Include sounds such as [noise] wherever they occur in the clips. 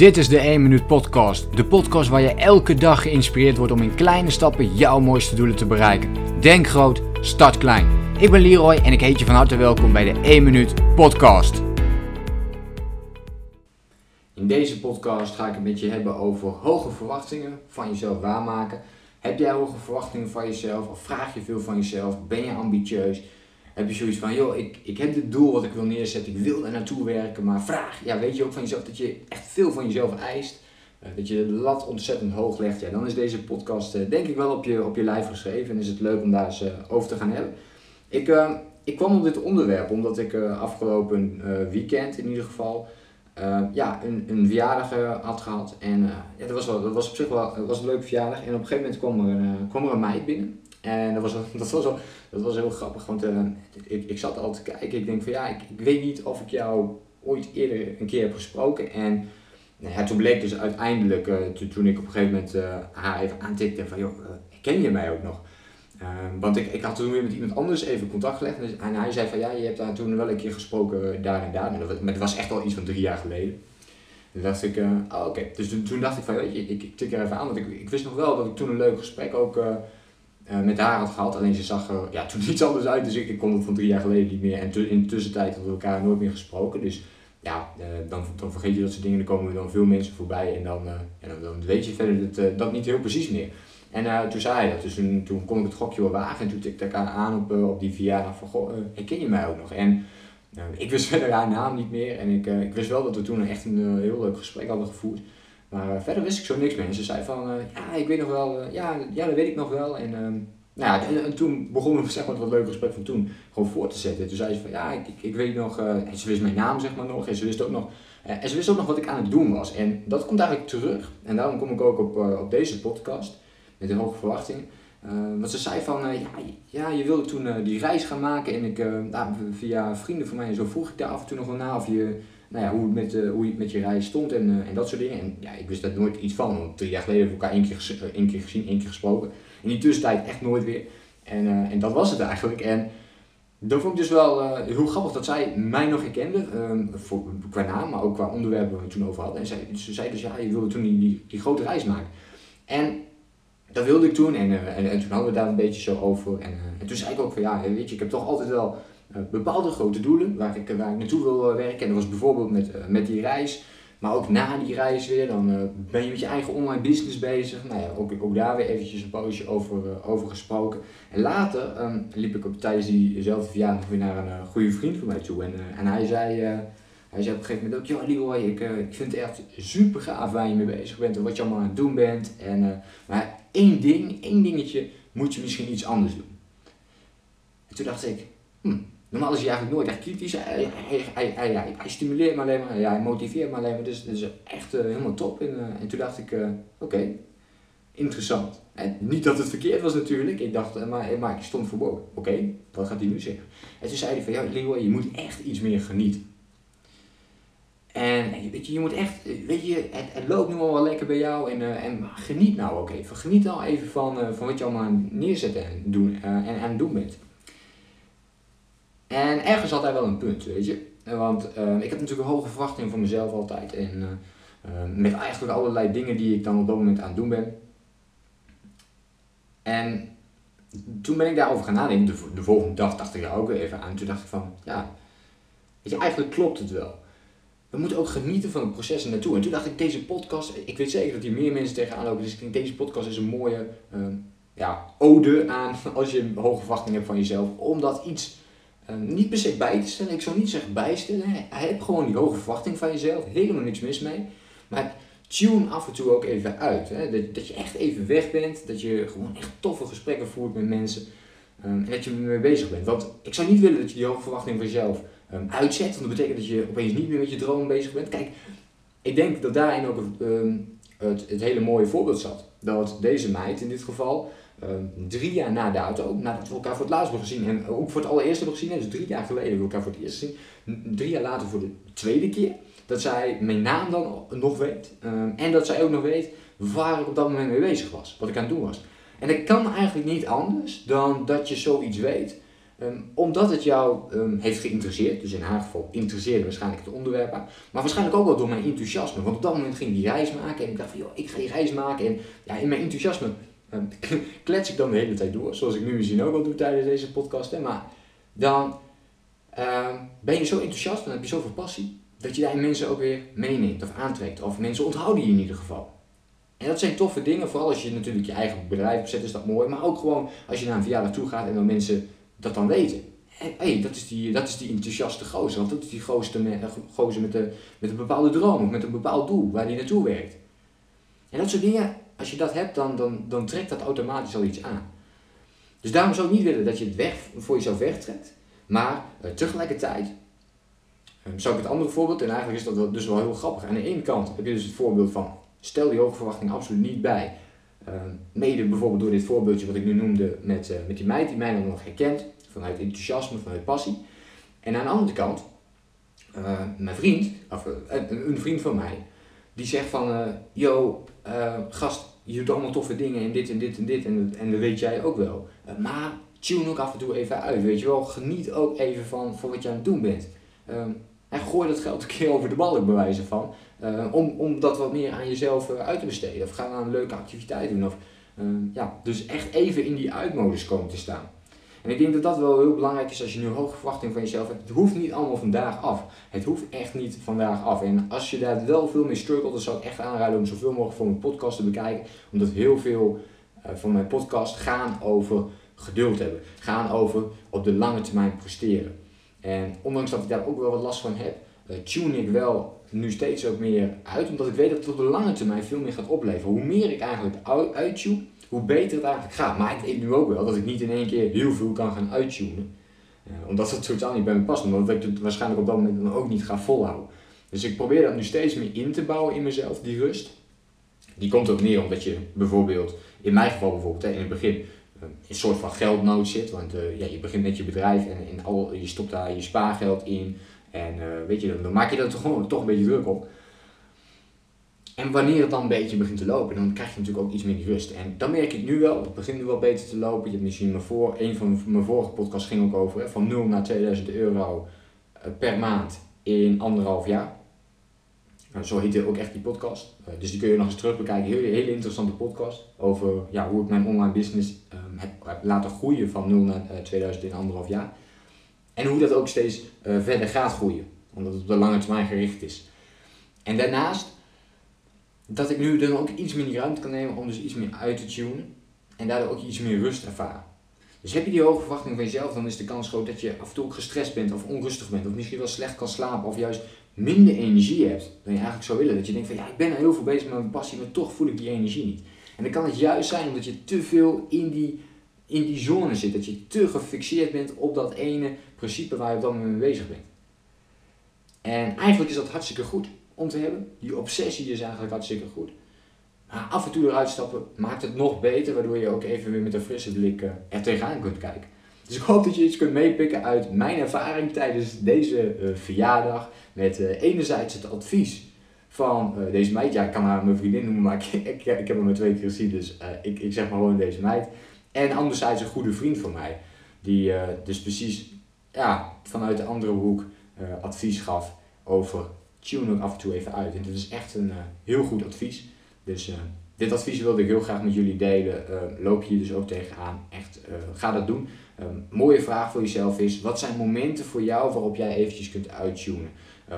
Dit is de 1 Minuut Podcast. De podcast waar je elke dag geïnspireerd wordt om in kleine stappen jouw mooiste doelen te bereiken. Denk groot, start klein. Ik ben Leroy en ik heet je van harte welkom bij de 1 Minuut Podcast. In deze podcast ga ik het met je hebben over hoge verwachtingen van jezelf waarmaken. Heb jij hoge verwachtingen van jezelf of vraag je veel van jezelf? Ben je ambitieus? Heb je zoiets van, joh, ik, ik heb dit doel wat ik wil neerzetten, ik wil er naartoe werken, maar vraag, ja, weet je ook van jezelf dat je echt veel van jezelf eist, uh, dat je de lat ontzettend hoog legt, ja, dan is deze podcast uh, denk ik wel op je, op je lijf geschreven en is het leuk om daar eens uh, over te gaan hebben. Ik, ik kwam op dit onderwerp omdat ik afgelopen weekend in ieder geval ja, een, een verjaardag had gehad en ja, dat, was wel, dat was op zich wel was een leuke verjaardag en op een gegeven moment kwam er, kwam er een meid binnen en dat was, [laughs] dat was, dat was heel grappig, want uh, ik, ik zat al te kijken. Ik denk van ja, ik, ik weet niet of ik jou ooit eerder een keer heb gesproken. En nou toen bleek dus uiteindelijk, uh, toen ik op een gegeven moment uh, haar even aantikte van joh, ken je mij ook nog? Ehm, want ik, ik had toen weer met iemand anders even contact gelegd en hij zei van ja, je hebt daar toen wel een keer gesproken daar en daar. Maar dat was echt al iets van drie jaar geleden. Toen dacht ik, oh, oké. Dus toen, toen, dacht ik van weet je, ik, ik tik er even aan, want ik, ik wist nog wel dat ik toen een leuk gesprek ook uh, met haar had gehad. Alleen ze zag er ja, toen iets anders uit, dus ik, ik kon het van drie jaar geleden niet meer. En in de tussentijd hadden we elkaar nooit meer gesproken. Dus ja, uh, dan, dan vergeet je dat soort dingen. Dan komen er dan veel mensen voorbij en dan, uh, ja, dan, dan, weet je verder dat, dat niet heel precies meer. En toen zei hij dat, dus toen, toen kon ik het gokje wel wagen. En toen tikte ik haar aan op, op die verjaardag van, goh, herken je mij ook nog? En ik wist [laughs] verder haar naam niet meer. En ik, ik wist wel dat we toen echt een heel leuk gesprek hadden gevoerd. Maar uh, verder wist ik zo niks meer. En ze zei van, uh, ja, ik weet nog wel, uh, ja, ja, dat weet ik nog wel. En, ehm, nou ja, en, en, toen begonnen we zeg maar, wat leuke gesprek van toen gewoon voor te zetten. Toen zei ze van, ja, ik, ik, weet nog, en ze wist mijn naam zeg maar nog. En ze wist ook nog, en ze wist ook nog wat ik aan het doen was. En dat komt eigenlijk terug. En daarom kom ik ook op, op deze podcast, met de hoge verwachtingen. want ze zei van, ja, je wilde toen die reis gaan maken. En ik, nou, via vrienden van mij zo vroeg ik daar af en toe nog wel na of je nou ja, hoe, het met, uh, hoe je met je reis stond en, uh, en dat soort dingen. En ja, ik wist daar nooit iets van, want drie jaar geleden hebben we elkaar één keer, één keer gezien, één keer gesproken. In die tussentijd echt nooit weer. En, uh, en dat was het eigenlijk. En dat vond ik dus wel heel grappig dat zij mij nog herkende, um, voor, qua naam, maar ook qua onderwerpen waar we het toen over hadden. En zij, ze zei dus, ja, je wilde toen die, die, grote reis maken. En dat wilde ik toen en, en, en, toen hadden we daar een beetje zo over. En, en toen zei ik ook van, ja, weet je, ik heb toch altijd wel eh, bepaalde grote doelen waar ik, waar ik naartoe wil eh, werken. En dat was bijvoorbeeld met, eh, met die reis. Maar ook na die reis weer, dan ben je met je eigen online business bezig. Nou ja, ook, ook daar weer eventjes een poosje over, over gesproken. En later um, liep ik op, tijdens diezelfde verjaardag weer naar een goede vriend van mij toe. En, en hij zei, hij zei op een gegeven moment ook, ja Leroy, ik, ik vind het echt super gaaf waar je mee bezig bent en wat je allemaal aan het doen bent. En, maar één ding, één dingetje moet je misschien iets anders doen. En toen dacht ik, hmm, Normaal is hij eigenlijk nooit echt kritisch. Hij, hij, hij, stimuleert me alleen maar, hij motiveert me alleen maar. Dus dat is echt uh, helemaal top. En, uh, en toen dacht ik, uh, oké, interessant. En niet dat het verkeerd was natuurlijk. Ik dacht, maar, maar ik stond voor Oké, wat gaat hij nu zeggen? En toen zei hij van, ja Leo, je moet echt iets meer genieten. En weet je, je moet echt, weet je, het, loopt nu al wel lekker bij jou en, en geniet nou ook even. Geniet nou even van, van wat je allemaal neerzet en, doen, en aan het doen bent. En ergens had hij wel een punt, weet je. Want uh, ik heb natuurlijk een hoge verwachtingen van mezelf altijd. En uh, met eigenlijk allerlei dingen die ik dan op dat moment aan het doen ben. En toen ben ik daarover gaan nadenken. De, de volgende dag dacht ik daar ook weer even aan. Toen dacht ik van, ja, weet je, eigenlijk klopt het wel. We moeten ook genieten van het proces er naartoe. En toen dacht ik, deze podcast, ik weet zeker dat hier meer mensen tegenaan lopen. Dus ik denk, deze podcast is een mooie ja, ode aan [laughs] als je een hoge verwachting hebt van jezelf. Omdat iets Ehm, niet per se bij te stellen, ik zou niet zeggen bijstellen. Hij hebt gewoon die hoge verwachting van jezelf, helemaal niks mis mee. Maar tune af en toe ook even uit. Hè? Dat, dat je echt even weg bent, dat je gewoon echt toffe gesprekken voert met mensen. Um, en dat je ermee bezig bent. Want ik zou niet willen dat je die hoge verwachting van jezelf um, uitzet. Want dat betekent dat je opeens niet meer met je droom bezig bent. Kijk, ik denk dat daarin ook het, het hele mooie voorbeeld zat. Dat deze meid in dit geval Ehm, drie jaar na dato, nadat we elkaar voor het laatst hebben gezien en ook voor het allereerst hebben gezien, dus drie jaar geleden we elkaar voor het eerst gezien, drie jaar later voor de tweede keer, dat zij mijn naam dan nog weet ehm, en dat zij ook nog weet waar ik op dat moment mee bezig was, wat ik aan het doen was. En dat kan eigenlijk niet anders dan dat je zoiets weet. Ehm, omdat het jou heeft geïnteresseerd, dus in haar geval interesseerde waarschijnlijk het onderwerp, maar waarschijnlijk ook wel door mijn enthousiasme. Want op dat moment ging die reis maken en ik dacht van, joh, ik ga die reis maken. En ja, in mijn enthousiasme [laughs] klets ik dan de hele tijd door, zoals ik nu misschien ook al doe tijdens deze podcast. Hè, maar dan ben je zo enthousiast, dan heb je zoveel passie, dat je daar mensen ook weer meeneemt of aantrekt. Of mensen onthouden je in ieder geval. En dat zijn toffe dingen, vooral als je natuurlijk je eigen bedrijf opzet, is dat mooi. Maar ook gewoon als je naar een verjaardag toe gaat en dan mensen dat dan weten. Hé, hey, dat, is die, dat is die enthousiaste gozer, want dat is die gozer met, gozer met, de, met een bepaalde droom of met een bepaald doel waar die naartoe werkt. En dat soort dingen, als je dat hebt, dan, dan, dan trekt dat automatisch al iets aan. Dus daarom zou ik niet willen dat je het weg, voor jezelf wegtrekt, maar uh, tegelijkertijd uh, zou ik het andere voorbeeld, en eigenlijk is dat dus wel heel grappig. Aan de ene kant heb je dus het voorbeeld van, stel die hoge verwachting absoluut niet bij. Uh, mede bijvoorbeeld door dit voorbeeldje wat ik nu noemde met, uh, met die meid die mij dan nog herkent vanuit enthousiasme, vanuit passie. En aan de andere kant, uh, mijn vriend, of een, een, vriend van mij, die zegt van, yo, gast, je doet allemaal toffe dingen en dit en dit en dit en, en dat weet jij ook wel. maar tune ook af en toe even uit, weet je wel. Geniet ook even van, van wat je aan het doen bent. Um, en gooi dat geld een keer over de balk, bij wijze van. Uh, om, om dat wat meer aan jezelf uit te besteden. Of ga aan een leuke activiteit doen. Of, uh, ja, dus echt even in die uitmodus komen te staan. En ik denk dat dat wel heel belangrijk is als je nu hoge verwachting van jezelf hebt. Het hoeft niet allemaal vandaag af. Het hoeft echt niet vandaag af. En als je daar wel veel mee struggelt, dan zou ik echt aanraden om zoveel mogelijk van mijn podcast te bekijken. Omdat heel veel uh, van mijn podcast gaan over geduld hebben. Gaan over op de lange termijn presteren. En ondanks dat ik daar ook wel wat last van heb, uh, tune ik wel nu steeds ook meer uit. Omdat ik weet dat het op de lange termijn veel meer gaat opleveren. Hoe meer ik eigenlijk uittune, hoe beter het eigenlijk gaat. Maar ik weet nu ook wel dat ik niet in één keer heel veel kan gaan uittunen. Uh, omdat het totaal niet bij me past. Omdat ik het waarschijnlijk op dat moment dan ook niet ga volhouden. Dus ik probeer dat nu steeds meer in te bouwen in mezelf, die rust. Die komt ook neer omdat je bijvoorbeeld, in mijn geval bijvoorbeeld, in het begin een soort van geldnood zit. Want uh, ja, je begint met je bedrijf en, en al, je stopt daar je spaargeld in. En weet je, dan, maak je toch gewoon toch een beetje druk op. En wanneer het dan een beetje begint te lopen, dan krijg je natuurlijk ook iets meer rust. En dan merk ik nu wel, het begint nu wel beter te lopen. Je hebt misschien voor, een van mijn vorige podcasts ging ook over, van 0 naar 2000 euro uh, per maand in anderhalf jaar. Nou, zo heette ook echt die podcast. Uh, dus die kun je nog eens terug bekijken. Hele, hele interessante podcast over ja, hoe ik mijn online business um, heb, laten groeien van 0 naar uh, 2000 in anderhalf jaar. En hoe dat ook steeds verder gaat groeien. Omdat het op de lange termijn gericht is. En daarnaast dat ik nu dan ook iets meer ruimte kan nemen om dus iets meer uit te tunen. En daardoor ook iets meer rust ervaren. Dus heb je die hoge verwachting van jezelf, dan is de kans groot dat je af en toe ook gestrest bent of onrustig bent. Of misschien wel slecht kan slapen of juist minder energie hebt dan je eigenlijk zou willen. Dat je denkt van ja, ik ben heel veel bezig met mijn passie, maar toch voel ik die energie niet. En dan kan het juist zijn omdat je te veel in die, in die zone zit. Dat je te gefixeerd bent op dat ene principe waar je op dat moment mee bezig bent. En eigenlijk is dat hartstikke goed om te hebben. Die obsessie is eigenlijk hartstikke goed. Maar af en toe eruit stappen maakt het nog beter, waardoor je ook even weer met een frisse blik uh, er tegenaan kunt kijken. Dus ik hoop dat je iets kunt meepikken uit mijn ervaring tijdens deze uh, verjaardag. Met uh, enerzijds het advies van deze meid. Ja, ik kan haar mijn vriendin noemen, maar [laughs] ik, ik, ik heb hem maar twee keer gezien. Dus ik, ik zeg maar gewoon deze meid. En anderzijds een goede vriend van mij. Die dus precies ja, vanuit de andere hoek advies gaf over tune ook af en toe even uit. En dit is echt een heel goed advies. Dus dit advies wilde ik heel graag met jullie delen. loop je dus ook tegenaan. Echt, ga dat doen. Um, mooie vraag voor jezelf is, wat zijn momenten voor jou waarop jij eventjes kunt uittunen?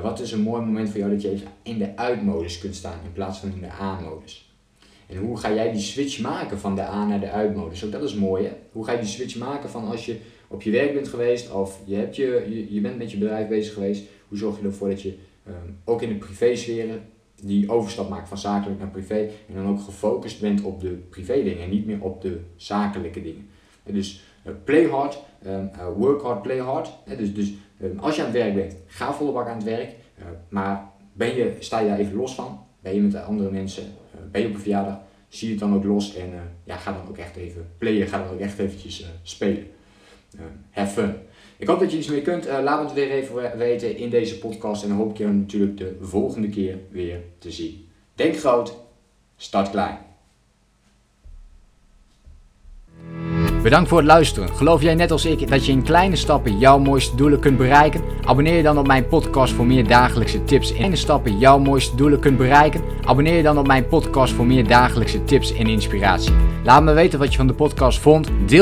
Wat is een mooi moment voor jou dat je even in de uitmodus kunt staan in plaats van in de aan-modus? En hoe ga jij die switch maken van de aan naar de uitmodus? Ook dat is mooi hè? Hoe ga je die switch maken van als je op je werk bent geweest of je, hebt je, je, je bent met je bedrijf bezig geweest, hoe zorg je ervoor dat je ook in de privésferen die overstap maakt van zakelijk naar privé en dan ook gefocust bent op de privé dingen en niet meer op de zakelijke dingen. En dus eh, play hard, ehm, eh, work hard, play hard. Dus, dus ehm, als je aan het werk bent, ga volle bak aan het werk. Eh, maar ben je, sta je daar even los van? Ben je met andere mensen? ben je op een verjaardag? Zie je het dan ook los en ja, ga dan ook echt even playen. Ga dan ook echt eventjes spelen. Ehm, have fun. Ik hoop dat je iets mee kunt. Uh, laat het weer even weten in deze podcast. En dan hoop ik je natuurlijk de volgende keer weer te zien. Denk groot, start klein. Bedankt voor het luisteren. Geloof jij net als ik dat je in kleine stappen jouw mooiste doelen kunt bereiken? Abonneer je dan op mijn podcast voor meer dagelijkse tips. In kleine stappen jouw mooiste doelen kunt bereiken? Abonneer je dan op mijn podcast voor meer dagelijkse tips en inspiratie. Laat me weten wat je van de podcast vond. Deel